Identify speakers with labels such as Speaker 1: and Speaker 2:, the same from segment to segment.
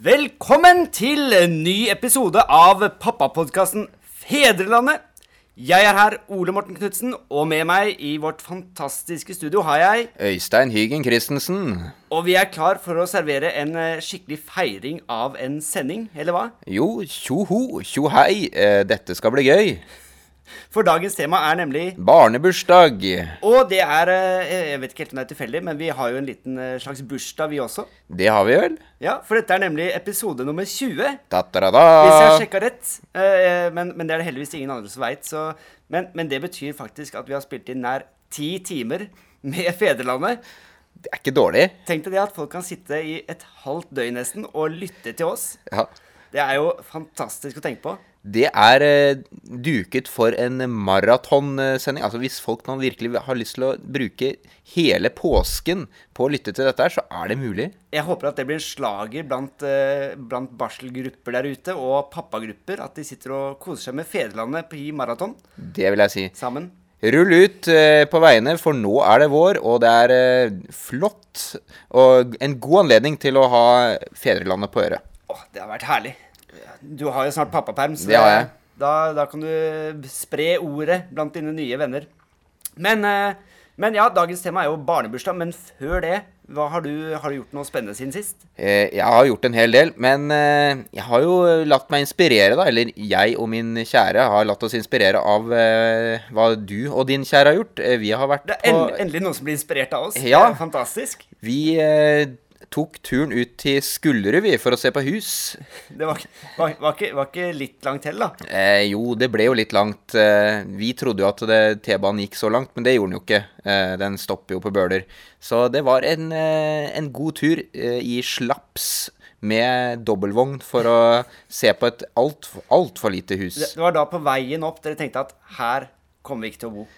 Speaker 1: Velkommen til en ny episode av pappapodkasten Fedrelandet. Jeg er her, Ole Morten Knutsen, og med meg i vårt fantastiske studio har jeg
Speaker 2: Øystein Hygen Christensen.
Speaker 1: Og vi er klar for å servere en eh, skikkelig feiring av en sending, eller hva?
Speaker 2: Jo, tjoho, tjohei, eh, dette skal bli gøy.
Speaker 1: For dagens tema er nemlig
Speaker 2: Barnebursdag.
Speaker 1: Og det er eh, Jeg vet ikke helt om det er tilfeldig, men vi har jo en liten eh, slags bursdag, vi også.
Speaker 2: Det har vi vel?
Speaker 1: Ja, for dette er nemlig episode nummer 20.
Speaker 2: Ta-ta-da-da.
Speaker 1: Hvis jeg har sjekka rett. eh, Men, men det er det heldigvis ingen andre som veit. Men, men det betyr faktisk at vi har spilt inn nær ti timer med Fedrelandet.
Speaker 2: Det er ikke dårlig.
Speaker 1: Tenk deg det at folk kan sitte i et halvt døgn nesten og lytte til oss.
Speaker 2: Ja.
Speaker 1: Det er jo fantastisk å tenke på.
Speaker 2: Det er eh, duket for en maratonsending. Altså Hvis folk nå virkelig har lyst til å bruke hele påsken på å lytte til dette, her, så er det mulig.
Speaker 1: Jeg håper at det blir en slager blant, eh, blant barselgrupper der ute, og pappagrupper. At de sitter og koser seg med Fedrelandet i maraton
Speaker 2: Det vil jeg si.
Speaker 1: sammen.
Speaker 2: Rull ut eh, på veiene, for nå er det vår, og det er flott og en god anledning til å ha fedrelandet på øret.
Speaker 1: Åh, det har vært herlig. Du har jo snart pappaperm, så
Speaker 2: Det har jeg.
Speaker 1: Da, da kan du spre ordet blant dine nye venner. Men, eh, men ja, dagens tema er jo barnebursdag. Men før det, har, du, har du gjort noe spennende siden sist?
Speaker 2: Eh, Jeg har gjort en hel del, men eh, jeg har jo latt meg inspirere, da. Eller jeg og min kjære har latt oss inspirere av hva du og din kjære har gjort. Vi har vært
Speaker 1: Det er endelig, noen som blir inspirert av oss.
Speaker 2: Ja.
Speaker 1: Det er fantastisk.
Speaker 2: Vi tok turen ut til Skullerud, vi, for å se på hus.
Speaker 1: Det var, var, var, ikke, var ikke litt langt til, da.
Speaker 2: Eh, jo, det ble jo litt langt. Eh, vi trodde jo at T-banen gikk så langt, men det gjorde den jo ikke. Eh, den stopper jo på Bøler. Så det var en, eh, en god tur i slaps med dobbeltvogn for å se på et altfor alt for lite hus.
Speaker 1: Det, det var da på veien opp dere tenkte at her kommer vi ikke til å bo.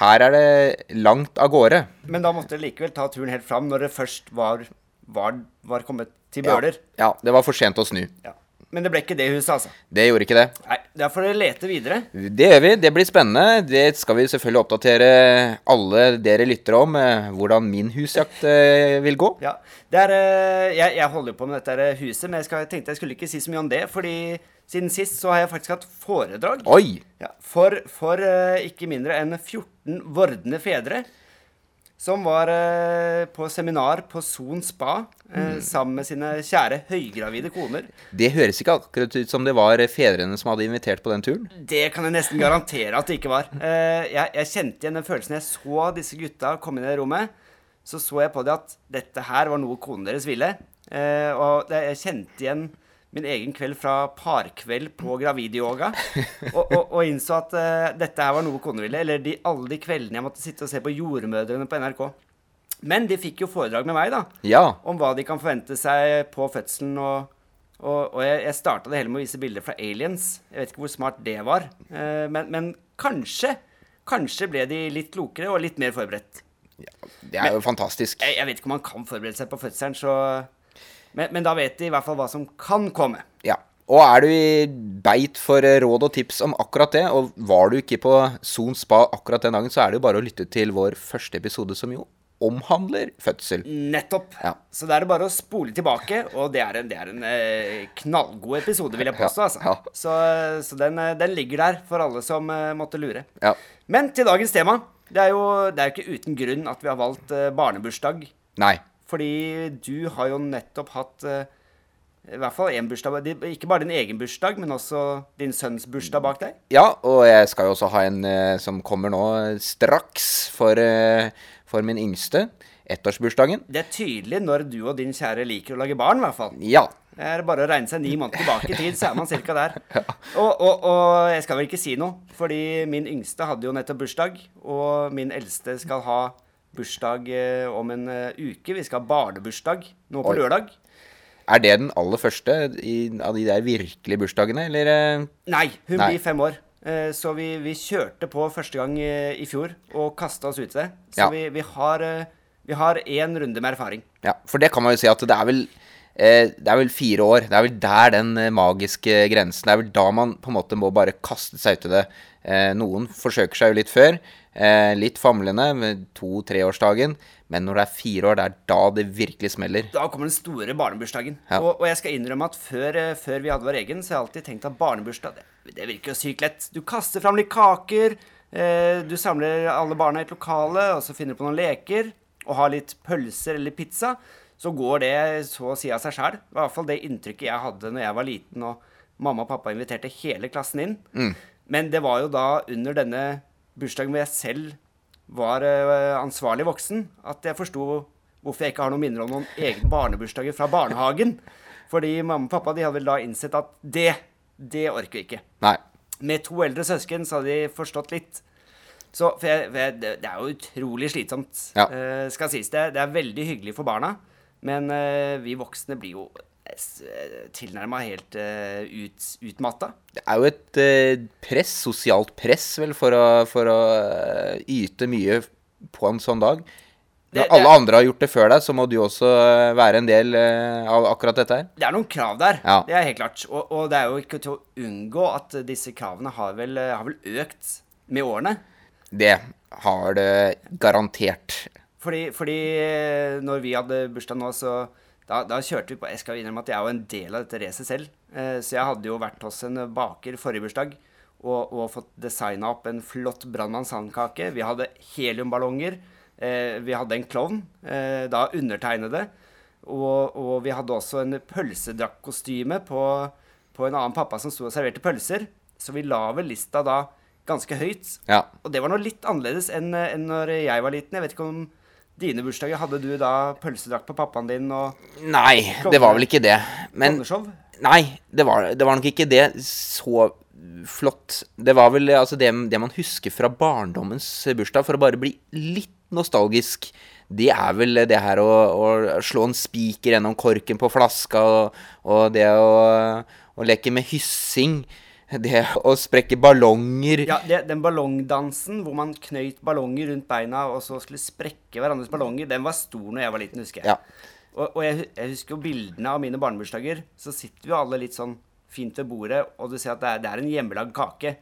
Speaker 2: Her er det langt av gårde.
Speaker 1: Men da måtte dere likevel ta turen helt fram når det først var, var, var kommet til Bøler.
Speaker 2: Ja, det var for sent å snu.
Speaker 1: Ja. Men det ble ikke det huset, altså.
Speaker 2: Det gjorde ikke det.
Speaker 1: Nei, Da får dere lete videre.
Speaker 2: Det gjør vi. Det blir spennende. Det skal vi selvfølgelig oppdatere alle dere lyttere om, eh, hvordan min husjakt eh, vil gå.
Speaker 1: Ja, er, eh, jeg, jeg holder på med dette huset, men jeg, skal, jeg tenkte jeg skulle ikke si så mye om det. fordi siden sist så har jeg faktisk hatt foredrag.
Speaker 2: Oi!
Speaker 1: Ja, for for ikke mindre enn 14 vordende fedre. Som var eh, på seminar på Son spa eh, sammen med sine kjære høygravide koner.
Speaker 2: Det høres ikke akkurat ut som det var fedrene som hadde invitert på den turen.
Speaker 1: Det kan jeg nesten garantere at det ikke var. Eh, jeg, jeg kjente igjen den følelsen jeg så disse gutta komme inn i rommet. Så så jeg på det at dette her var noe konen deres ville. Eh, og jeg kjente igjen min egen kveld fra parkveld på gravidyoga. Og, og, og innså at uh, dette her var noe konen ville. Eller de, alle de kveldene jeg måtte sitte og se på Jordmødrene på NRK. Men de fikk jo foredrag med meg, da.
Speaker 2: Ja.
Speaker 1: Om hva de kan forvente seg på fødselen. Og, og, og jeg, jeg starta det hele med å vise bilder fra aliens. Jeg vet ikke hvor smart det var. Uh, men, men kanskje Kanskje ble de litt klokere og litt mer forberedt.
Speaker 2: Det er jo fantastisk.
Speaker 1: Jeg, jeg vet ikke om man kan forberede seg på fødselen, så men, men da vet de i hvert fall hva som kan komme.
Speaker 2: Ja. Og er du i beit for eh, råd og tips om akkurat det, og var du ikke på Son spa akkurat den dagen, så er det jo bare å lytte til vår første episode, som jo omhandler fødsel.
Speaker 1: Nettopp.
Speaker 2: Ja.
Speaker 1: Så da er det bare å spole tilbake, og det er en, det er en eh, knallgod episode, vil jeg påstå. Altså.
Speaker 2: Ja.
Speaker 1: Så, så den, eh, den ligger der for alle som måtte lure.
Speaker 2: Ja.
Speaker 1: Men til dagens tema. Det er jo, det er ikke uten grunn at vi har valgt barnebursdag.
Speaker 2: Nei.
Speaker 1: Fordi du har jo nettopp hatt eh, i hvert fall én bursdag. Ikke bare din egen bursdag, men også din sønns bursdag bak deg.
Speaker 2: Ja, og jeg skal jo også ha en eh, som kommer nå straks for, eh, for min yngste. Ettårsbursdagen.
Speaker 1: Det er tydelig når du og din kjære liker å lage barn, i hvert fall.
Speaker 2: Ja.
Speaker 1: Det er bare å regne seg ni måneder tilbake i tid, så er man cirka der. Og, og, og jeg skal vel ikke si noe, fordi min yngste hadde jo nettopp bursdag, og min eldste skal ha bursdag eh, om en eh, uke. Vi skal ha barnebursdag nå på
Speaker 2: Oi.
Speaker 1: lørdag.
Speaker 2: Er det den aller første i, av de der virkelige bursdagene, eller? eh?
Speaker 1: Nei, hun
Speaker 2: Nei.
Speaker 1: blir fem år. Så vi, vi kjørte på første gang i fjor og kasta oss ut i det. Så
Speaker 2: Ja.
Speaker 1: vi, vi har vi har én runde med erfaring.
Speaker 2: Ja, for det kan man jo si at det er vel Det er vel fire år. Det er vel der den eh, magiske grensen Det er vel da man på en måte må bare kaste seg ut i det. Eh, noen forsøker seg jo litt før. Eh, litt famlende med to-treårsdagen. Men når det er fire år, det er da det virkelig smeller.
Speaker 1: Da kommer den store barnebursdagen.
Speaker 2: Ja.
Speaker 1: Og, og jeg skal innrømme at før, eh, før vi hadde vår egen, så har jeg alltid tenkt at barnebursdag, det, det virker jo sykt lett. Du kaster fram litt kaker, eh, du samler alle barna i et lokale, og så finner du på noen leker, og har litt pølser eller pizza. Så går det så å si av seg sjæl. I hvert fall det inntrykket jeg hadde når jeg var liten og mamma og pappa inviterte hele klassen inn. Men det var jo da under denne bursdagen hvor jeg selv var eh, ansvarlig voksen, at jeg forsto hvorfor jeg ikke har noen minner om noen egne barnebursdager fra barnehagen. Fordi mamma og pappa de hadde vel da innsett at det, det orker vi ikke.
Speaker 2: Nei.
Speaker 1: Med to eldre søsken så hadde de forstått litt. Så for jeg, for jeg, det, det er jo utrolig slitsomt,
Speaker 2: Ja.
Speaker 1: eh, skal sies det. Det er veldig hyggelig for barna, men eh, vi voksne blir jo tilnærma helt uh, ut, utmatta.
Speaker 2: Det er jo et eh, press, sosialt press, vel, for å, for å eh, yte mye på en sånn dag.
Speaker 1: Det-
Speaker 2: Når alle
Speaker 1: det-
Speaker 2: andre har gjort det før deg, så må du også eh, være en del eh, av akkurat dette her.
Speaker 1: Det er noen krav der,
Speaker 2: Ja.
Speaker 1: det er helt klart. Og, og det er jo ikke til å unngå at disse kravene har vel, har vel økt med årene.
Speaker 2: Det har det garantert.
Speaker 1: Fordi, fordi eh, når vi hadde bursdag nå, så da, da kjørte vi på Jeg skal innrømme at jeg er jo en del av dette racet selv. Eh, så jeg hadde jo vært hos en baker forrige bursdag og, og fått designa opp en flott Brannmann sandkake. Vi hadde heliumballonger. Eh, vi hadde en klovn, da undertegnede. Og, og vi hadde også en pølsedrakkostyme på, på en annen pappa som sto og serverte pølser. Så vi la vel lista da ganske høyt.
Speaker 2: Ja.
Speaker 1: Og det var noe litt annerledes enn, enn når jeg var liten. Jeg vet ikke om dine bursdager Hadde du da pølsedrakt på pappaen din og
Speaker 2: Nei, det var vel ikke det. Men? Nei, det var, det var nok ikke det så flott. Det var vel altså det, det man husker fra barndommens bursdag, for å bare bli litt nostalgisk. Det er vel det her å, å slå en spiker gjennom korken på flaska, og, og det å, å leke med hyssing. Det å sprekke ballonger.
Speaker 1: Ja, det, den ballongdansen hvor man knøyt ballonger rundt beina og så skulle sprekke hverandres ballonger, den var stor når jeg var liten, husker jeg.
Speaker 2: Ja.
Speaker 1: Og, og jeg, jeg husker jo bildene av mine barnebursdager. Så sitter vi jo alle litt sånn fint ved bordet, og du ser at det er, det er en hjemmelagd kake.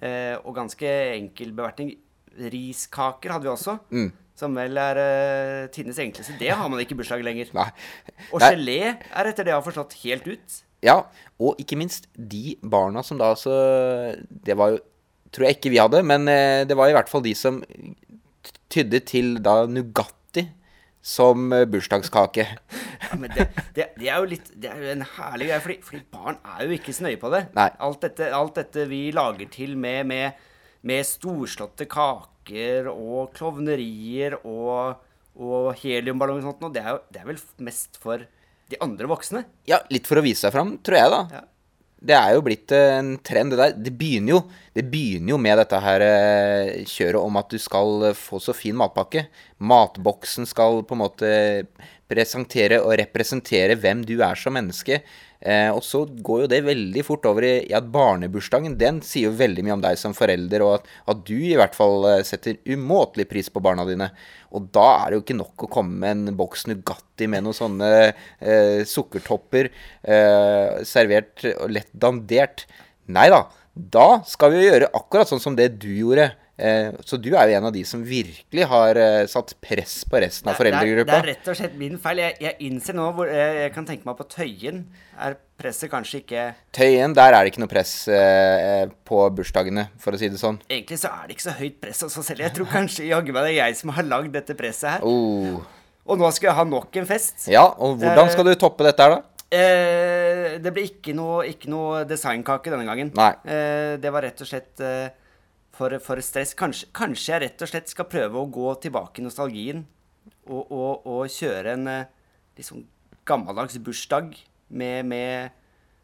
Speaker 1: Eh, og ganske enkel bevertning. Riskaker hadde vi også.
Speaker 2: Mm.
Speaker 1: Som vel er uh, tidenes enkleste. Det har man ikke i bursdag lenger.
Speaker 2: Nei.
Speaker 1: Og gelé er etter det jeg har forstått helt ut.
Speaker 2: Ja, og ikke minst de barna som da så Det var jo Tror jeg ikke vi hadde, men eh, det var i hvert fall de som tydde til da Nugatti som eh, bursdagskake.
Speaker 1: Ja, men det, det, det er jo litt Det er jo en herlig greie, fordi, fordi barn er jo ikke så nøye på det. Alt dette, alt dette vi lager til med, med, med storslåtte kaker og klovnerier og, og heliumballonger og sånt, noe, det er jo det er vel mest for de andre voksne.
Speaker 2: Ja, litt for å vise seg fram, tror jeg, da.
Speaker 1: Ja.
Speaker 2: Det er jo blitt eh, en trend, det der. Det begynner jo, det begynner jo med dette her eh, kjøret om at du skal eh, få så fin matpakke. Matboksen skal på en måte presentere og representere hvem du er som menneske. Eh, og så går jo det veldig fort over i, i at barnebursdagen den sier jo veldig mye om deg som forelder, og at, at du i hvert fall eh, setter umåtelig pris på barna dine. Og da er det jo ikke nok å komme med en boks Nugatti med noen sånne eh, sukkertopper eh, servert og lett dandert. Nei da. Da skal vi jo gjøre akkurat sånn som det du gjorde. Eh, så du er jo en av de som virkelig har eh, satt press på resten av
Speaker 1: Det er, det er rett og slett min feil. Jeg, jeg innser nå hvor jeg, jeg kan tenke meg på Tøyen. Er presset kanskje ikke
Speaker 2: Tøyen, der er det ikke noe press eh, på bursdagene, for å si det sånn.
Speaker 1: Egentlig så er det ikke så høyt press hos oss selv. Jeg tror kanskje jaggu meg det er jeg som har lagd dette presset her.
Speaker 2: Oh.
Speaker 1: Og nå skal jeg ha nok en fest.
Speaker 2: Ja, og hvordan
Speaker 1: Eh,
Speaker 2: skal du toppe dette her, da?
Speaker 1: Eh, det blir ikke noe, ikke noe designkake denne gangen.
Speaker 2: Nei.
Speaker 1: Eh, det var rett og slett eh, for, for stress. Kanskje, kanskje jeg rett og slett skal prøve å gå tilbake i nostalgien og, og, og kjøre en liksom gammeldags bursdag med, med,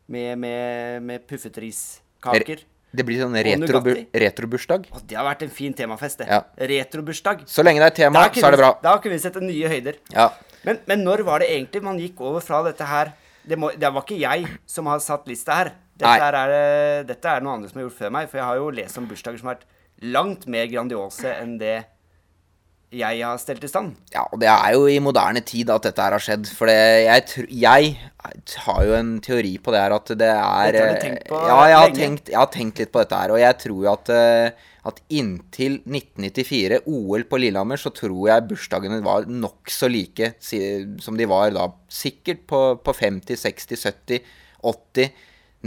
Speaker 1: med, med, med puffetriskaker.
Speaker 2: Det blir sånn retrobursdag.
Speaker 1: retro- det har vært en fin temafest, det.
Speaker 2: Ja.
Speaker 1: Retrobursdag.
Speaker 2: Så lenge det er tema, så er det bra.
Speaker 1: Da kunne vi sett nye høyder.
Speaker 2: Ja.
Speaker 1: Men, men når var det egentlig man gikk over fra dette her Det, må, det var ikke jeg som har satt lista her. Dette, er, dette er noen andre som har gjort før meg. For jeg har jo lest om bursdager som har vært langt mer grandiose enn det jeg har stelt i stand.
Speaker 2: Ja, og det er jo i moderne tid at dette her har skjedd. For det, jeg, jeg har jo en teori på det her at det er
Speaker 1: Dette har du
Speaker 2: eh, ja, jeg har tenkt, jeg har tenkt litt på dette her. Og jeg tror jo at, eh, at inntil 1994, OL på Lillehammer, så tror jeg bursdagene var nokså like som de var da. Sikkert på, på 50, 60, 70, 80,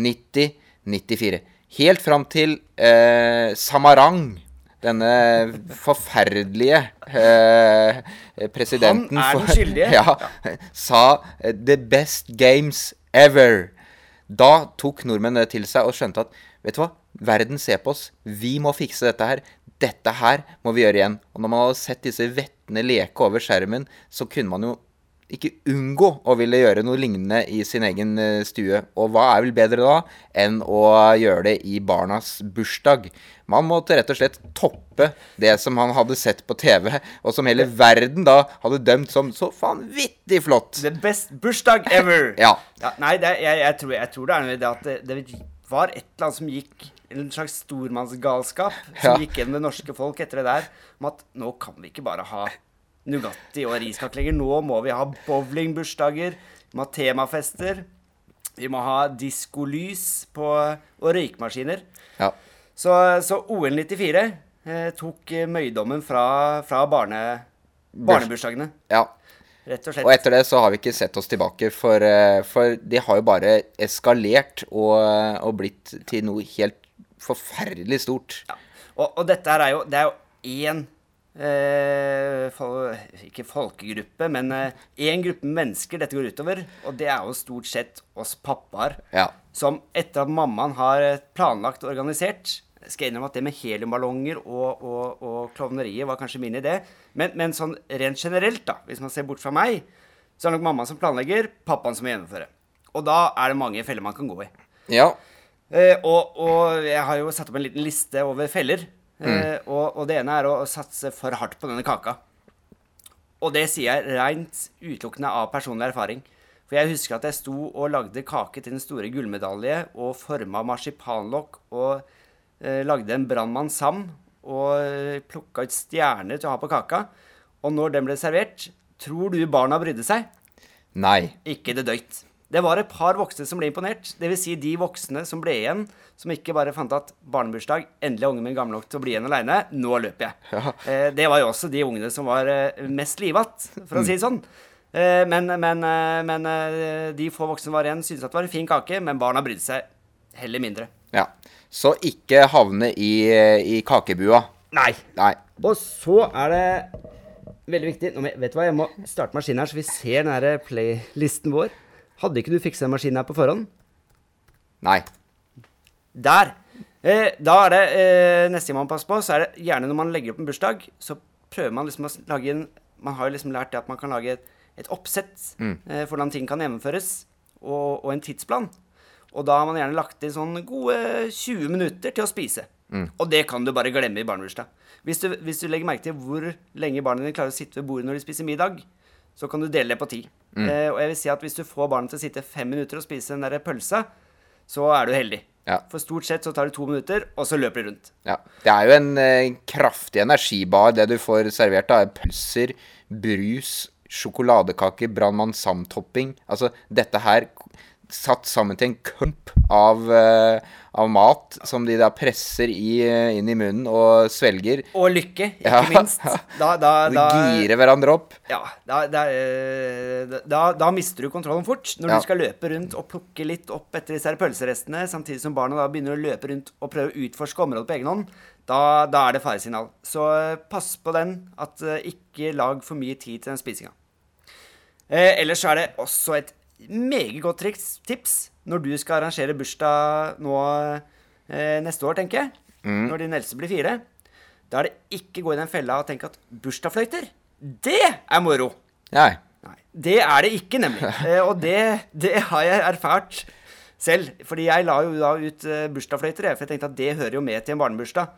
Speaker 2: 90, 94. Helt fram til eh, Samarang. Denne forferdelige eh, presidenten
Speaker 1: Han er den
Speaker 2: for-
Speaker 1: skyldige.
Speaker 2: Ja, sa eh, 'the best games ever'. Da tok nordmenn det til seg og skjønte at vet du hva, verden ser på oss. Vi må fikse dette her. Dette her må vi gjøre igjen. Og når man hadde sett disse vettene leke over skjermen, så kunne man jo ikke unngå å ville gjøre noe lignende i sin egen eh, stue. Og hva er vel bedre da enn å gjøre det i barnas bursdag? Man måtte rett og slett toppe det som han hadde sett på TV, og som hele verden da hadde dømt som så vanvittig flott.
Speaker 1: The best bursdag ever!
Speaker 2: Ja.
Speaker 1: nei, det, jeg, jeg, tror, jeg tror det er noe i det at det, det var et eller annet som gikk En slags stormannsgalskap som
Speaker 2: Ja.
Speaker 1: gikk gjennom det norske folk etter det der. Om at nå kan vi ikke bare ha Nugatti og riskakelenger. Nå må vi ha bowlingbursdager. Vi må ha temafester. Vi må ha diskolys på, og røykmaskiner.
Speaker 2: Ja.
Speaker 1: Så, så OL 94 eh, tok eh, møydommen fra, fra barne, barnebursdagene.
Speaker 2: ja.
Speaker 1: Rett og slett.
Speaker 2: Og etter det så har vi ikke sett oss tilbake, for, eh, for de har jo bare eskalert og, og blitt til noe helt forferdelig stort.
Speaker 1: Ja. Og, og dette her er jo Det er jo én eh, fol Ikke folkegruppe, men én gruppe mennesker dette går utover. Og det er jo stort sett oss pappaer.
Speaker 2: Ja.
Speaker 1: Som etter at mammaen har eh, planlagt og organisert Skal innrømme at det med heliumballonger og, og, og klovneriet var kanskje min idé. Men, men sånn rent generelt, da, hvis man ser bort fra meg, så er det nok mammaen som planlegger, pappaen som må gjennomføre. Og da er det mange feller man kan gå i.
Speaker 2: Ja.
Speaker 1: Eh, og, og jeg har jo satt opp en liten liste over feller. Eh, og, og det ene er å satse for hardt på denne kaka. Og det sier jeg rent utelukkende av personlig erfaring. For jeg husker at jeg sto og lagde kake til den store gullmedalje og forma marsipanlokk og eh, lagde en Brannmann Sam og eh, plukka ut stjerner til å ha på kaka. Og når den ble servert, tror du barna brydde seg?
Speaker 2: Nei.
Speaker 1: Ikke det døyt. Det var et par voksne som ble imponert. Dvs. Si de voksne som ble igjen, som ikke bare fant at barnebursdag, endelig er ungen min gammel nok til å bli igjen aleine, nå løper jeg. Eh, det var jo også de ungene som var eh, mest livatt, for å si det sånn. Eh, men men, eh, men eh, de få voksne var igjen, syntes at det var en fin kake, men barna brydde seg heller mindre.
Speaker 2: Ja. Så ikke havne i, i kakebua.
Speaker 1: Nei.
Speaker 2: Nei.
Speaker 1: Og så er det veldig viktig nå, Vet du hva, jeg må starte maskinen her, så vi ser den her playlisten vår. Hadde ikke du fiksa den maskinen her på forhånd?
Speaker 2: Nei.
Speaker 1: Der. Eh, da er det eh, neste gang man passer på, så er det gjerne når man legger opp en bursdag, så prøver man liksom å lage en Man har jo liksom lært det at man kan lage et, et oppsett eh, for hvordan ting kan gjennomføres, og, og en tidsplan. Og da har man gjerne lagt inn sånn gode 20 minutter til å spise. Og det kan du bare glemme i barnebursdag. Hvis du, hvis du legger merke til hvor lenge barna dine klarer å sitte ved bordet når de spiser middag, så kan du dele det på ti. Eh, og jeg vil si at hvis du får barnet til å sitte fem minutter og spise den der pølsa, så er du heldig.
Speaker 2: Ja.
Speaker 1: For stort sett så tar det to minutter, og så løper de rundt.
Speaker 2: Ja. Det er jo en eh, kraftig energibar, det du får servert. da, er Pølser, brus, sjokoladekake, Brannmann Sam-topping. Altså, dette her satt sammen til en klump av, eh, av mat som de da presser i, eh, inn i munnen og svelger.
Speaker 1: Og lykke, ikke
Speaker 2: Ja.
Speaker 1: minst. Da, da,
Speaker 2: De
Speaker 1: da,
Speaker 2: girer hverandre opp.
Speaker 1: ja, da, da, eh, mister du kontrollen fort. Når
Speaker 2: Ja.
Speaker 1: du skal løpe rundt og plukke litt opp etter disse her pølserestene, samtidig som barna da begynner å løpe rundt og prøve å utforske området på egen hånd, da, da er det faresignal. Så pass på den, at ikke lag for mye tid til den spisinga. Eh, ellers så er det også et meget godt triks, tips når du skal arrangere bursdag nå eh, neste år, tenker jeg. Når din eldste blir fire. Da er det ikke gå i den fella og tenke at bursdagsfløyter, det er moro.
Speaker 2: Nei.
Speaker 1: Nei, det er det ikke, nemlig. Eh, og det, det har jeg erfart selv. Fordi jeg la jo da ut eh, bursdagsfløyter, for jeg tenkte at det hører jo med til en barnebursdag.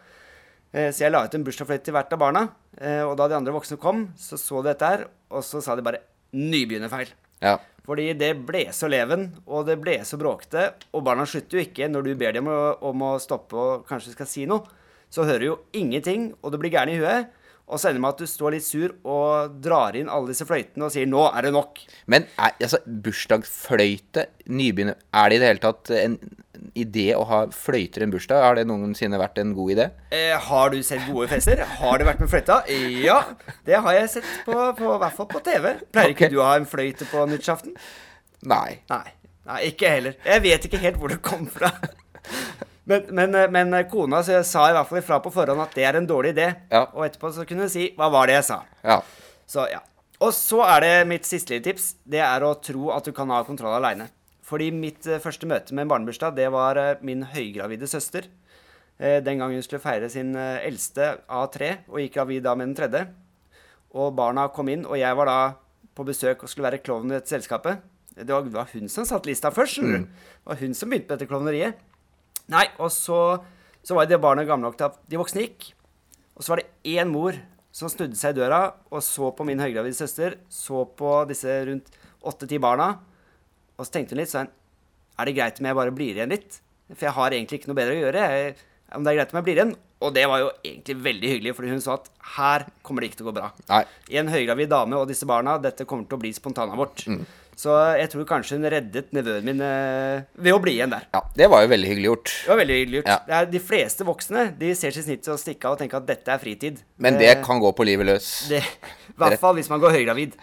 Speaker 1: Eh, så jeg la ut en bursdagsfløyte til hvert av barna. Eh, og da de andre voksne kom, så så de dette her, og så sa de bare nybegynnerfeil.
Speaker 2: Ja.
Speaker 1: Fordi det ble så leven, og det ble så bråkete, og barna slutter jo ikke når du ber dem om å stoppe og kanskje skal si noe. Så hører jo ingenting, og det blir gæren i huet. Og så ender det med at du står litt sur og drar inn alle disse fløytene og sier 'nå er det nok'.
Speaker 2: Men er, altså, bursdagsfløyte, nybegynner Er det i det hele tatt en idé å ha fløyter en bursdag? Har det noensinne vært en god idé?
Speaker 1: Eh, har du sett gode fester? Har det vært med fløyta? Ja, det har jeg sett på, på, hvert fall på TV. Pleier ikke du å ha en fløyte på nyttårsaften?
Speaker 2: Nei.
Speaker 1: Nei. Nei, ikke heller. Jeg vet ikke helt hvor det kom fra. Men, men, men kona så sa i hvert fall ifra på forhånd at det er en dårlig idé.
Speaker 2: Ja.
Speaker 1: Og etterpå så kunne hun si 'hva var det jeg sa'?
Speaker 2: Ja.
Speaker 1: Så ja. Og så er det mitt siste lille tips. Det er å tro at du kan ha kontroll aleine. Fordi mitt eh, første møte med en barnebursdag, det var eh, min høygravide søster. Eh, den gang hun skulle feire sin eldste av tre, og gikk gravid da med den tredje. Og barna kom inn, og jeg var da på besøk og skulle være klovn i dette selskapet. Det var, det var hun som satte lista først. Mm. Det var hun som begynte med dette klovneriet. Nei, og så, så var det barna gamle nok til at de voksne gikk. Og så var det én mor som snudde seg i døra og så på min høygravide søster, så på disse rundt åtte-ti barna, og så tenkte hun litt sånn Er det greit om jeg bare blir igjen litt? For jeg har egentlig ikke noe bedre å gjøre. Jeg, om det er greit om jeg blir igjen? Og det var jo egentlig veldig hyggelig, fordi hun sa at her kommer det ikke til å gå bra.
Speaker 2: Nei.
Speaker 1: En høygravid dame og disse barna, dette kommer til å bli spontanabort. Så jeg tror kanskje hun reddet nevøen min eh, ved å bli igjen der.
Speaker 2: Ja, det var jo veldig hyggelig gjort.
Speaker 1: Det var veldig hyggelig gjort.
Speaker 2: Ja.
Speaker 1: Det er, de fleste voksne de ser sitt snitt til å stikke av og tenke at dette er fritid.
Speaker 2: Men det
Speaker 1: det
Speaker 2: kan gå på livet løs.
Speaker 1: det, I hvert fall hvis man går høygravid.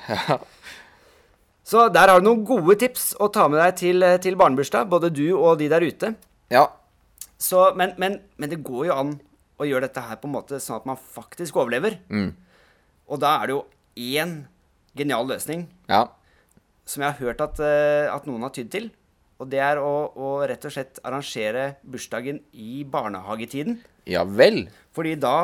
Speaker 1: Så der har du noen gode tips å ta med deg til, til barnebursdag, både du og de der ute.
Speaker 2: Ja.
Speaker 1: Så, men, men, men det går jo an å gjøre dette her på en måte sånn at man faktisk overlever.
Speaker 2: Mm.
Speaker 1: Og da er det jo én genial løsning
Speaker 2: Ja.
Speaker 1: som jeg har hørt at, eh, at noen har tydd til. Og det er å, å rett og slett arrangere bursdagen i barnehagetiden.
Speaker 2: Ja vel.
Speaker 1: Fordi da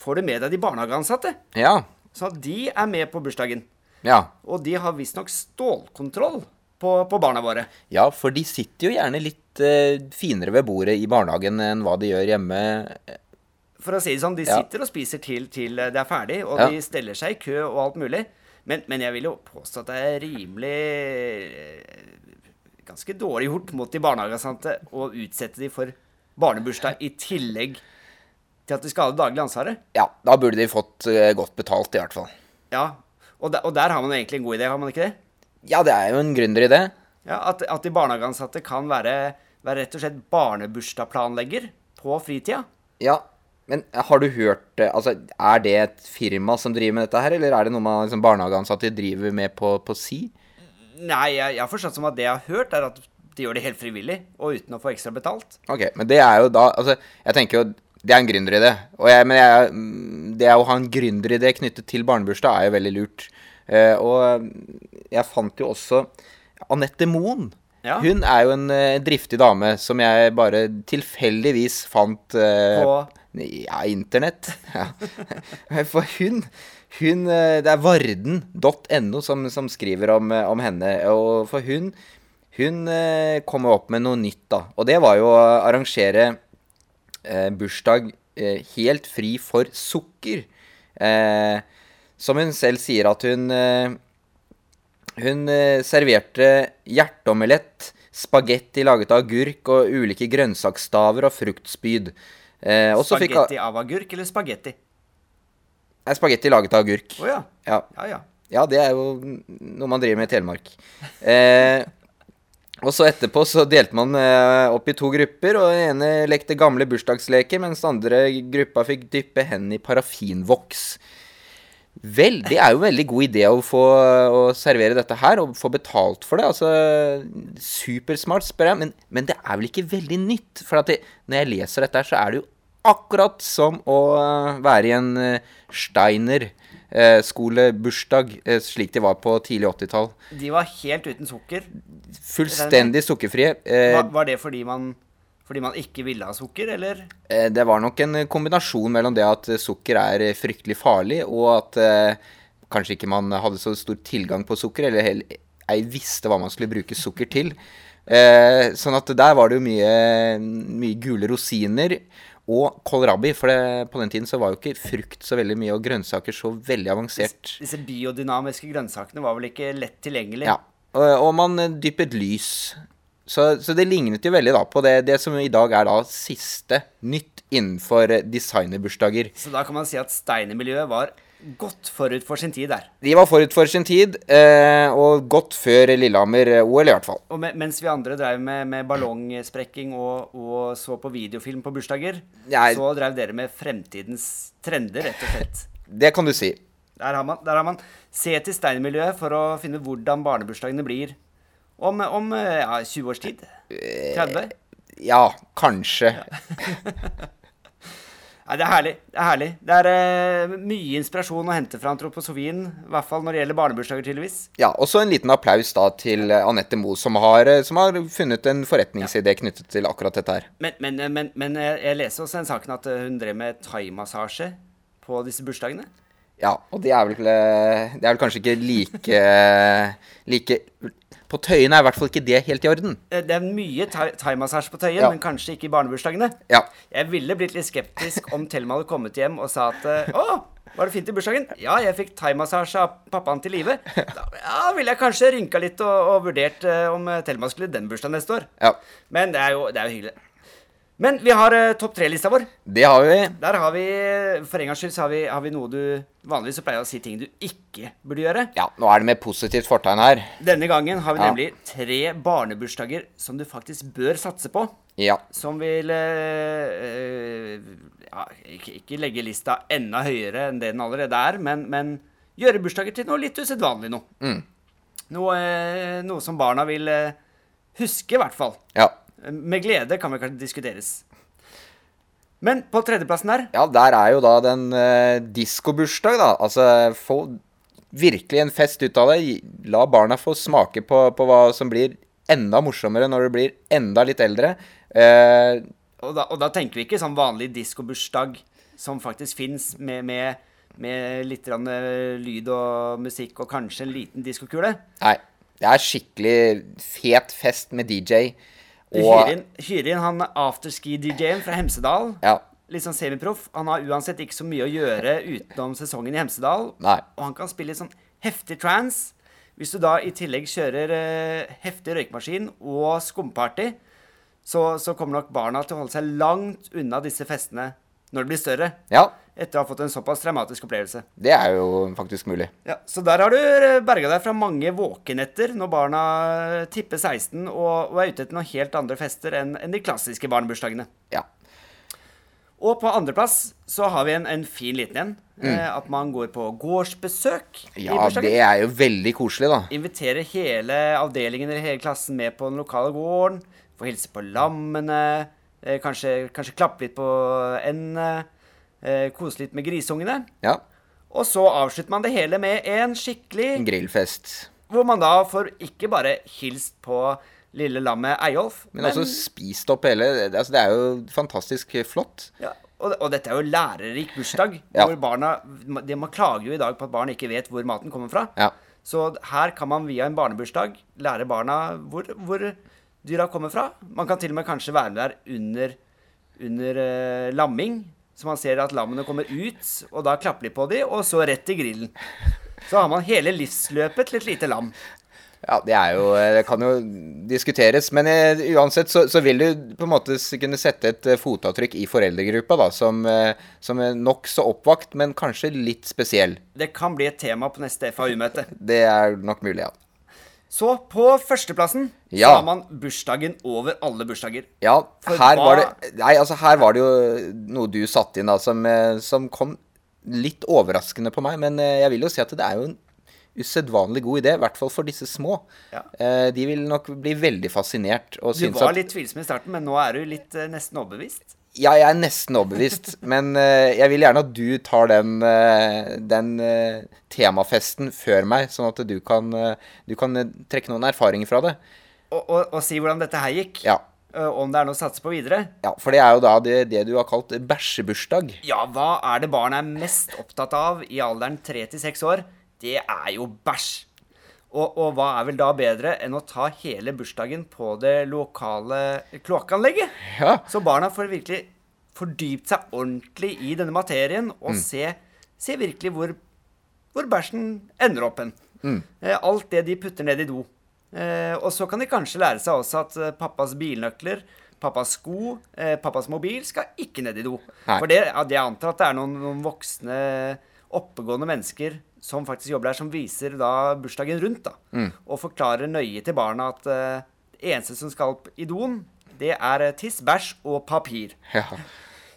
Speaker 1: får du med deg de barnehageansatte.
Speaker 2: Ja.
Speaker 1: Så at de er med på bursdagen.
Speaker 2: Ja.
Speaker 1: Og de har visstnok stålkontroll på, på barna våre.
Speaker 2: Ja, for de sitter jo gjerne litt eh, finere ved bordet i barnehagen enn hva de gjør hjemme.
Speaker 1: For å si det sånn, de
Speaker 2: Ja.
Speaker 1: sitter og spiser til, til det er ferdig, og
Speaker 2: Ja.
Speaker 1: de steller seg i kø og alt mulig. Men, men jeg vil jo påstå at det er rimelig eh, Ganske dårlig gjort mot de barnehageansatte å utsette de for barnebursdag i tillegg til at de skal ha det daglige ansvaret.
Speaker 2: Ja, da burde de fått eh, godt betalt, i hvert fall.
Speaker 1: Ja, og, der, og der har man egentlig en god idé, har man ikke det?
Speaker 2: Ja, det er jo en gründeridé.
Speaker 1: Ja, At, at de barnehageansatte kan være, være rett og slett barnebursdagplanlegger på fritida.
Speaker 2: Ja, men har du hørt eh, Altså, er det et firma som driver med dette her, eller er det noe man liksom, barnehageansatte driver med på, på si?
Speaker 1: Nei, jeg, jeg har forstått som at det jeg har hørt, er at de gjør det helt frivillig og uten å få ekstra betalt.
Speaker 2: Ok, men det er jo da Altså, jeg tenker jo det er en gründeridé. Men jeg, det å ha en gründeridé knyttet til barnebursdag er jo veldig lurt. Uh, og jeg fant jo også Anette Moen.
Speaker 1: Ja.
Speaker 2: Hun er jo en uh, driftig dame som jeg bare tilfeldigvis fant uh,
Speaker 1: På
Speaker 2: Ja, internett. Ja. For hun, hun Det er varden.no som, som skriver om, om henne. Og for hun Hun kom opp med noe nytt, da. Og det var jo å arrangere eh, bursdag eh, helt fri for sukker. Eh, som hun selv sier at hun eh, Hun eh, serverte hjerteomelett, spagetti laget av agurk og ulike grønnsaksstaver og fruktspyd. Eh,
Speaker 1: spagetti av agurk eller spagetti?
Speaker 2: Nei, spagetti laget av agurk.
Speaker 1: Å ja.
Speaker 2: Ja.
Speaker 1: Ja, ja.
Speaker 2: ja, det er jo noe man driver med i Telemark. Eh, og så etterpå så delte man eh, opp i to grupper, og den ene lekte gamle bursdagsleker, mens den andre gruppa fikk dyppe hendene i parafinvoks. Vel, det er jo en veldig god idé å få å servere dette her, og få betalt for det. Altså, Supersmart, spør jeg, men, men det er vel ikke veldig nytt? For det, når jeg leser dette her, så er det jo akkurat som å eh, være i en eh, Steiner eh, skolebursdag, eh, slik de var på tidlig 80-tall.
Speaker 1: De var helt uten sukker.
Speaker 2: Fullstendig sukkerfrie. Eh,
Speaker 1: Var, var det fordi man, fordi man ikke ville ha sukker, eller?
Speaker 2: Eh, Det var nok en kombinasjon mellom det at sukker er fryktelig farlig, og at eh, kanskje ikke man hadde så stor tilgang på sukker, eller heller ei visste hva man skulle bruke sukker til. Eh, sånn at der var det jo mye, mye gule rosiner og kålrabi. For det, på den tiden så var jo ikke frukt så veldig mye, og grønnsaker så veldig avansert.
Speaker 1: Disse biodynamiske grønnsakene var vel ikke lett tilgjengelig?
Speaker 2: Ja, og, og man eh, dyppet lys. Så, så det lignet jo veldig da på det, det som i dag er da siste nytt innenfor eh, designerbursdager.
Speaker 1: Så da kan man si at Steiner-miljøet var godt forut for sin tid der.
Speaker 2: De var forut for sin tid, eh, og godt før Lillehammer-OL, i hvert fall.
Speaker 1: Og me mens vi andre drev med, med ballongsprekking og, og, så på videofilm på bursdager,
Speaker 2: Nei.
Speaker 1: så drev dere med fremtidens trender, rett og slett.
Speaker 2: Det kan du si.
Speaker 1: Der har man, der har man Se til Steiner-miljøet for å finne hvordan barnebursdagene blir om, om ja, 20 års tid. 30.
Speaker 2: Ja, kanskje.
Speaker 1: Nei, det er herlig. Det er herlig. Det er eh, mye inspirasjon å hente fra antroposofien. I hvert fall når det gjelder barnebursdager, tydeligvis.
Speaker 2: Ja, Også en liten applaus da til eh, Anette Moe, som har, eh, som har funnet en forretningsidé knyttet til akkurat dette her.
Speaker 1: Men, men, men, men jeg leser også en saken at eh, hun drev med thaimassasje på disse bursdagene.
Speaker 2: Ja, og det er vel, eh, det er vel kanskje ikke like, like På Tøyen er i hvert fall ikke det helt i orden.
Speaker 1: Eh, Det er mye thai- thaimassasje på Tøyen,
Speaker 2: Ja.
Speaker 1: men kanskje ikke i barnebursdagene.
Speaker 2: Ja.
Speaker 1: Jeg ville blitt litt skeptisk om Thelma hadde kommet hjem og sa at eh, Å, var det fint i bursdagen? Ja, jeg fikk thaimassasje av pappaen til Live. Da ja, ville jeg kanskje rynka litt og, og vurdert eh, om Thelma skulle den bursdagen neste år.
Speaker 2: ja.
Speaker 1: Men det er jo, det er jo hyggelig. Men vi har uh, topp tre-lista vår.
Speaker 2: Det har vi.
Speaker 1: Der har vi, For en gangs skyld, så har vi, har vi noe du Vanligvis så pleier å si ting du ikke burde gjøre.
Speaker 2: Ja, nå er det med positivt fortegn her.
Speaker 1: Denne gangen har vi
Speaker 2: Ja.
Speaker 1: nemlig tre barnebursdager som du faktisk bør satse på.
Speaker 2: Ja.
Speaker 1: Som vil eh, ja, ikke, ikke legge lista enda høyere enn det den allerede er, men, men gjøre bursdager til noe litt usedvanlig noe.
Speaker 2: Mm.
Speaker 1: Noe, uh, noe som barna vil huske, i hvert fall.
Speaker 2: Ja.
Speaker 1: Med glede kan vel kanskje diskuteres. Men på tredjeplassen her
Speaker 2: Ja, der er jo da den uh, diskobursdag, da. Altså få virkelig en fest ut av det. La barna få smake på, på hva som blir enda morsommere når du blir enda litt eldre. Uh,
Speaker 1: Og da, og da tenker vi ikke sånn vanlig diskobursdag som faktisk fins, med, med, med litt eh, lyd og musikk og kanskje en liten diskokule.
Speaker 2: nei. Det er skikkelig fet fest med DJ.
Speaker 1: Du
Speaker 2: Og
Speaker 1: hyrer inn, hyrer inn han afterski-DJ-en fra Hemsedal.
Speaker 2: Ja.
Speaker 1: Litt sånn semiproff. Han har uansett ikke så mye å gjøre utenom sesongen i Hemsedal.
Speaker 2: Nei.
Speaker 1: Og han kan spille sånn heftig trance. Hvis du da i tillegg kjører eh, heftig røykemaskin og skumparty, så, så kommer nok barna til å holde seg langt unna disse festene når de blir større.
Speaker 2: Ja,
Speaker 1: Etter å ha fått en såpass traumatisk opplevelse.
Speaker 2: det er jo faktisk mulig.
Speaker 1: Ja, Så der har du eh, berga deg fra mange våkenetter når barna tipper 16 og, og er ute etter noen helt andre fester enn enn de klassiske barnebursdagene.
Speaker 2: Ja.
Speaker 1: Og på andreplass så har vi en, en fin liten en. Eh, at man går på gårdsbesøk
Speaker 2: Mm. ja, det er jo veldig koselig, da.
Speaker 1: Inviterer hele avdelingen eller hele klassen med på den lokale gården. Få hilse på lammene. Eh, kanskje, kanskje klappe litt på endene. Eh, kose litt med grisungene.
Speaker 2: Ja.
Speaker 1: Og så avslutter man det hele med en skikkelig
Speaker 2: grillfest.
Speaker 1: Hvor man da får ikke bare hilst på lille lammet Eyolf,
Speaker 2: Men også spist opp hele altså Det er jo fantastisk flott.
Speaker 1: ja, og, og dette er jo lærerik bursdag.
Speaker 2: Ja.
Speaker 1: hvor barna, de, Man klager jo i dag på at barn ikke vet hvor maten kommer fra.
Speaker 2: Ja.
Speaker 1: Så her kan man via en barnebursdag lære barna hvor, hvor dyra kommer fra. Man kan til og med kanskje være der under, under uh, lamming. Så man ser at lammene kommer ut, og da klapper de på dem, og så rett i grillen. Så har man hele livsløpet til et lite lam.
Speaker 2: Ja, det er jo Det kan jo diskuteres, men eh, uansett så, så vil du på en måte kunne sette et eh, fotavtrykk i foreldregruppa, da, som, eh, som er nokså oppvakt, men kanskje litt spesiell.
Speaker 1: Det kan bli et tema på neste FAU-møte.
Speaker 2: Det er nok mulig, ja.
Speaker 1: Så på førsteplassen
Speaker 2: Ja.
Speaker 1: så har man bursdagen over alle bursdager.
Speaker 2: Ja, her var det Nei, altså her var det jo noe du satte inn da, som, eh, som kom litt overraskende på meg, men eh, jeg vil jo si at det er jo en usedvanlig god idé, i hvert fall for disse små.
Speaker 1: Ja.
Speaker 2: Eh, De vil nok bli veldig fascinert
Speaker 1: Du var
Speaker 2: at
Speaker 1: litt tvilsom i starten, men nå er du litt nesten overbevist.
Speaker 2: Ja, jeg er nesten overbevist, men uh, jeg vil gjerne at du tar den, uh, den uh, temafesten før meg, sånn at du kan, du kan trekke noen erfaringer fra det.
Speaker 1: Og, og, og si hvordan dette her gikk.
Speaker 2: Ja.
Speaker 1: Om det er noe å satse på videre.
Speaker 2: ja, for det er jo da det, det du har kalt bæsjebursdag.
Speaker 1: Ja, hva er det barn er mest opptatt av i alderen 3 til 6 år? Det er jo bæsj. Og, og hva er vel da bedre enn å ta hele bursdagen på det lokale kloakkanlegget?
Speaker 2: Ja.
Speaker 1: Så barna får virkelig fordypt seg ordentlig i denne materien og se, se virkelig hvor, hvor bæsjen ender opp hen. Mm. alt det de putter ned i do. Eh, og så kan de kanskje lære seg også at eh, pappas bilnøkler Pappas sko, eh, pappas mobil skal ikke ned i do.
Speaker 2: Nei.
Speaker 1: For det jeg antar at det er noen, noen voksne, oppegående mennesker som faktisk jobber der, som viser da bursdagen rundt. da,
Speaker 2: Mm.
Speaker 1: Og forklarer nøye til barna at uh, det eneste som skal opp i doen, det er eh, tiss, bæsj og papir.
Speaker 2: Ja.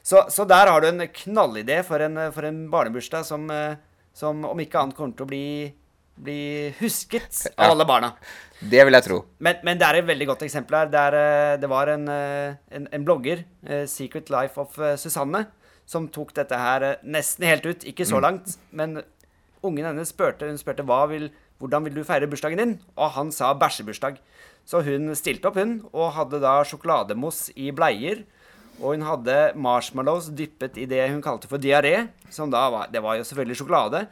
Speaker 1: Så, så der har du en knallidé for en, for en barnebursdag som, eh, som om ikke annet kommer til å bli, bli husket av
Speaker 2: Ja.
Speaker 1: alle barna.
Speaker 2: Det vil jeg tro.
Speaker 1: Men, men det er et veldig godt eksempel her. Det, er, det var en, en, en blogger, Secret Life of Susanne, som tok dette her nesten helt ut. Ikke så langt, men ungen hennes spurte, hun spurte hva vil, hvordan vil du feire bursdagen din, og han sa bæsjebursdag. Så hun stilte opp, hun, og hadde da sjokolademousse i bleier. Og hun hadde marshmallows dyppet i det hun kalte for diaré, som da var Det var jo selvfølgelig sjokolade.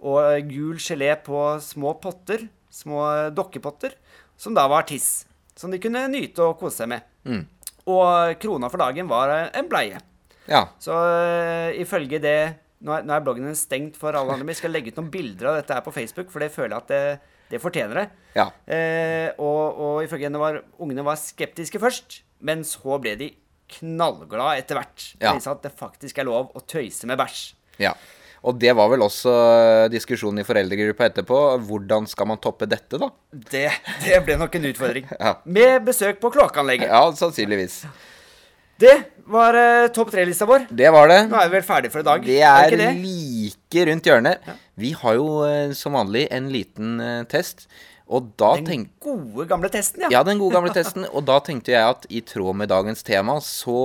Speaker 1: Og gul gelé på små potter, små dokkepotter, som da var tiss. Som de kunne nyte og kose seg med.
Speaker 2: Mm.
Speaker 1: Og krona for dagen var en bleie.
Speaker 2: Ja.
Speaker 1: Så uh, ifølge det nå er, nå er bloggen din stengt for alle andre, men jeg skal legge ut noen bilder av dette her på Facebook, for det føler jeg at det, det fortjener det.
Speaker 2: Ja.
Speaker 1: Eh, og, og ifølge henne var ungene var skeptiske først, men så ble de knallglade etter hvert.
Speaker 2: Ja.
Speaker 1: De sa at det faktisk er lov å tøyse med bæsj.
Speaker 2: ja. Og det var vel også diskusjonen i foreldregruppa etterpå. Hvordan skal man toppe dette, da?
Speaker 1: Det, det ble nok en utfordring.
Speaker 2: Ja.
Speaker 1: Med besøk på kloakkanlegget.
Speaker 2: Ja, sannsynligvis.
Speaker 1: Det var uh, topp tre-lista vår.
Speaker 2: Det var det.
Speaker 1: Nå er vi vel ferdig for i dag?
Speaker 2: Det er
Speaker 1: er det?
Speaker 2: like rundt hjørnet. Vi har jo uh, som vanlig en liten uh, test. Og da
Speaker 1: Den
Speaker 2: tenk...
Speaker 1: gode, gamle testen, ja.
Speaker 2: Ja, den gode gamle testen. Og da tenkte jeg at i tråd med dagens tema, så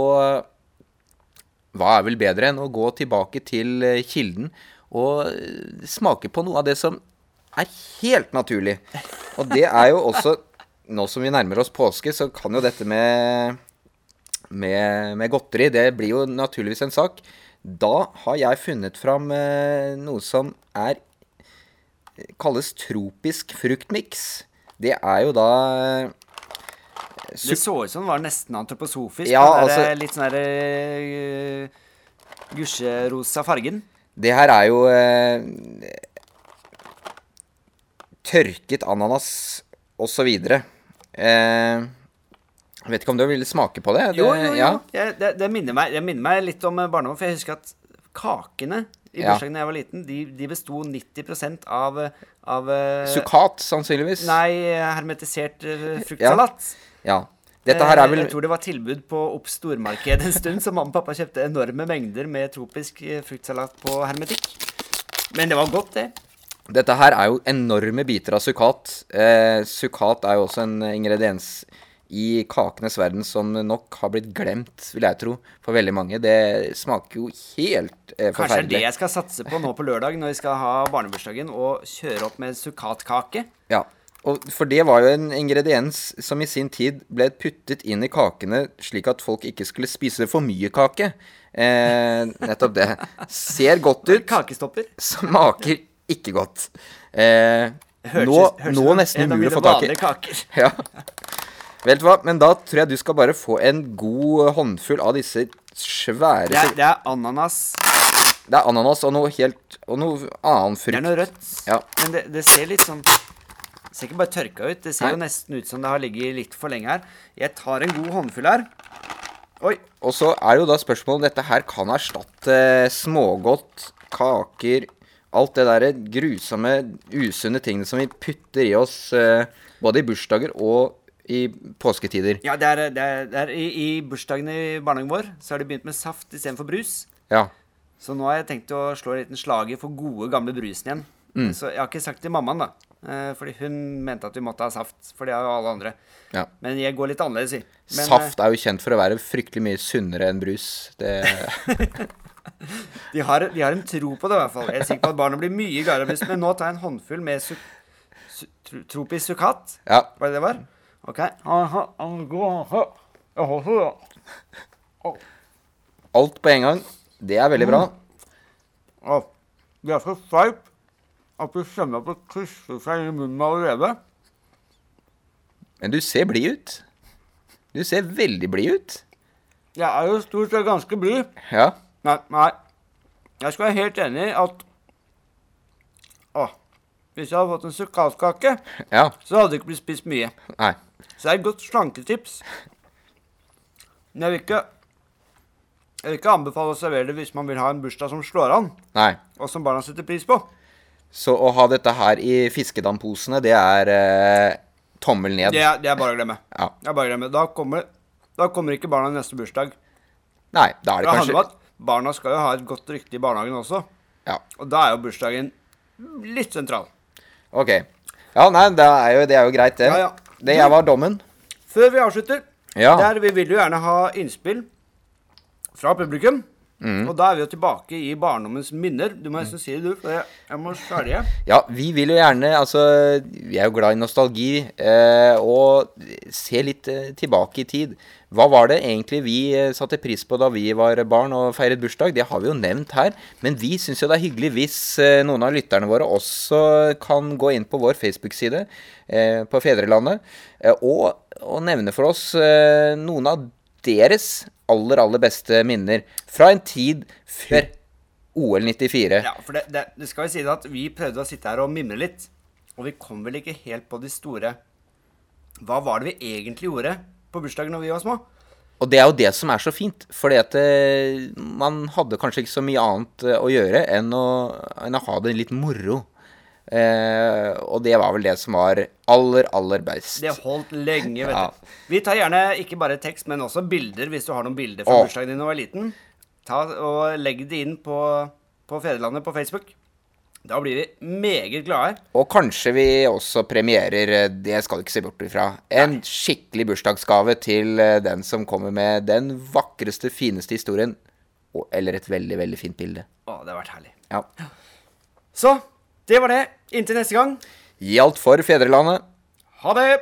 Speaker 2: Hva er vel bedre enn å gå tilbake til kilden og smake på noe av det som er helt naturlig? Og det er jo også Nå som vi nærmer oss påske, så kan jo dette med med, med godteri, det blir jo naturligvis en sak. Da har jeg funnet fram eh, noe som er kalles tropisk fruktmiks. Det er jo da eh,
Speaker 1: Det så ut som det var nesten antroposofisk.
Speaker 2: Ja, altså-
Speaker 1: eh, Litt sånn derre gusjerosa fargen.
Speaker 2: Det her er jo eh, tørket ananas osv. Eh, jeg vet ikke om du vil smake på det? det
Speaker 1: Jo, jo, jo.
Speaker 2: Ja.
Speaker 1: Jeg, det, det, minner meg, det minner meg litt om eh, barndommen, for jeg husker at kakene i bursdagen da jeg var liten, de, de besto 90 av, av eh,
Speaker 2: Sukat, sannsynligvis.
Speaker 1: Nei, hermetisert eh, fruktsalat.
Speaker 2: Ja. Dette her er vel
Speaker 1: Jeg tror det var tilbud på Opp stormarked en stund, så mamma og pappa kjøpte enorme mengder med tropisk fruktsalat på hermetikk. Men det var godt, det.
Speaker 2: Dette her er jo enorme biter av sukat. Eh, sukat er jo også en ingrediens i kakenes verden som nok har blitt glemt, vil jeg tro, for veldig mange. Det smaker jo helt eh,
Speaker 1: Kanskje det er det jeg skal satse på nå på lørdag når vi skal ha barnebursdagen, og kjøre opp med sukkatkake.
Speaker 2: Ja. Og for det var jo en ingrediens som i sin tid ble puttet inn i kakene slik at folk ikke skulle spise for mye kake. Eh, nettopp det. Ser godt ut,
Speaker 1: Kakestopper.
Speaker 2: smaker ikke godt. Eh,
Speaker 1: Hørtes-
Speaker 2: nå,
Speaker 1: hørtes
Speaker 2: nå nesten umulig å få tak i. Ja. Vet du hva, men da tror jeg du skal bare få en god håndfull av disse svære
Speaker 1: Det er, det er ananas.
Speaker 2: Det er ananas og noe helt Og noe annen
Speaker 1: Det er noe rødt.
Speaker 2: Ja.
Speaker 1: Men det, det ser litt sånn Det ser ikke bare tørka ut. Det ser
Speaker 2: Nei.
Speaker 1: jo nesten ut som det har ligget litt for lenge her. Jeg tar en god håndfull her. Oi.
Speaker 2: Og så er det jo da spørsmålet om dette her kan erstatte smågodt, kaker Alt det derre grusomme, usunne tingene som vi putter i oss eh, både i bursdager og i påsketider.
Speaker 1: Ja, det er, det er, det er i, I bursdagen i barnehagen vår så har de begynt med saft istedenfor brus.
Speaker 2: Ja.
Speaker 1: Så nå har jeg tenkt å slå en liten slager for gode, gamle brusen igjen.
Speaker 2: Mm.
Speaker 1: Så jeg har ikke sagt til mammaen, da. Eh, fordi hun mente at vi måtte ha saft. For det har jo alle andre.
Speaker 2: ja.
Speaker 1: Men jeg går litt annerledes, i. Men, eh,
Speaker 2: Saft er jo kjent for å være fryktelig mye sunnere enn brus. Det
Speaker 1: De har, de har en tro på det, i hvert fall. Jeg er sikker på at barna blir mye brus. Men nå tar jeg en håndfull med su, su, tropisk sukat.
Speaker 2: Ja.
Speaker 1: Var det det var? OK.
Speaker 2: Alt på en gang. Det er veldig bra.
Speaker 1: Å, Det er så sterkt at du kjenner at det krysser seg i munnen allerede.
Speaker 2: Men du ser blid ut. Du ser veldig blid ut.
Speaker 1: Jeg er jo stort sett ganske blid.
Speaker 2: Ja.
Speaker 1: Nei, nei. Jeg skal være helt enig i at Å, hvis jeg hadde fått en sukkatkake,
Speaker 2: Ja.
Speaker 1: så hadde det ikke blitt spist mye.
Speaker 2: Nei.
Speaker 1: Så det er et godt slanketips. Men jeg vil ikke Jeg vil ikke anbefale å servere det hvis man vil ha en bursdag som slår an,
Speaker 2: Nei.
Speaker 1: og som barna setter pris på.
Speaker 2: Så å ha dette her i fiskedamposene, det er eh, tommel ned.
Speaker 1: Det er, det er bare å glemme.
Speaker 2: Ja.
Speaker 1: Det er bare å glemme. Da kommer, da kommer ikke barna i neste bursdag.
Speaker 2: Nei, da er det
Speaker 1: Det handler om
Speaker 2: kanskje
Speaker 1: at barna skal jo ha et godt rykte i barnehagen også.
Speaker 2: Ja,
Speaker 1: Og da er jo bursdagen litt sentral.
Speaker 2: OK. Ja, nei, det er jo, det er jo greit, det.
Speaker 1: Ja, ja.
Speaker 2: Det jeg var dommen.
Speaker 1: Før vi avslutter,
Speaker 2: Ja.
Speaker 1: der vi vil jo gjerne ha innspill fra publikum.
Speaker 2: Mm.
Speaker 1: Og da er vi jo tilbake i barndommens minner. Du må nesten si det, du, for jeg, jeg må svelge.
Speaker 2: Ja, vi vil jo gjerne Altså, vi er jo glad i nostalgi, eh, og se litt eh, tilbake i tid. Hva var det egentlig vi eh, satte pris på da vi var barn og feiret bursdag? Det har vi jo nevnt her. Men vi syns jo det er hyggelig hvis eh, noen av lytterne våre også kan gå inn på vår Facebook-side eh, på Fedrelandet og, og nevne for oss noen av deres aller, aller beste minner fra en tid før OL 94.
Speaker 1: Ja, for det, det, det skal jo si at vi prøvde å sitte her og mimre litt. Og vi kom vel ikke helt på de store Hva var det vi egentlig gjorde på bursdagen når vi var små?
Speaker 2: Og det er jo det som er så fint, fordi at eh, man hadde kanskje ikke så mye annet eh, å gjøre enn å, enn å ha det litt moro. Eh, og det var vel det som var aller, aller best.
Speaker 1: Det holdt lenge, vet
Speaker 2: Ja.
Speaker 1: du. Vi tar gjerne ikke bare tekst, men også bilder, hvis du har noen bilder fra bursdagen din da du var liten. Ta og Legg det inn på, på Fedrelandet på Facebook. Da blir vi meget glade.
Speaker 2: Og kanskje vi også premierer, eh, det skal du ikke se bort ifra, en skikkelig bursdagsgave til eh, den som kommer med den vakreste, fineste historien, og, eller et veldig, veldig fint bilde.
Speaker 1: Å, det har vært herlig.
Speaker 2: Ja.
Speaker 1: Så det var det. Inntil neste gang.
Speaker 2: Gjaldt for fedrelandet.
Speaker 1: Ha det!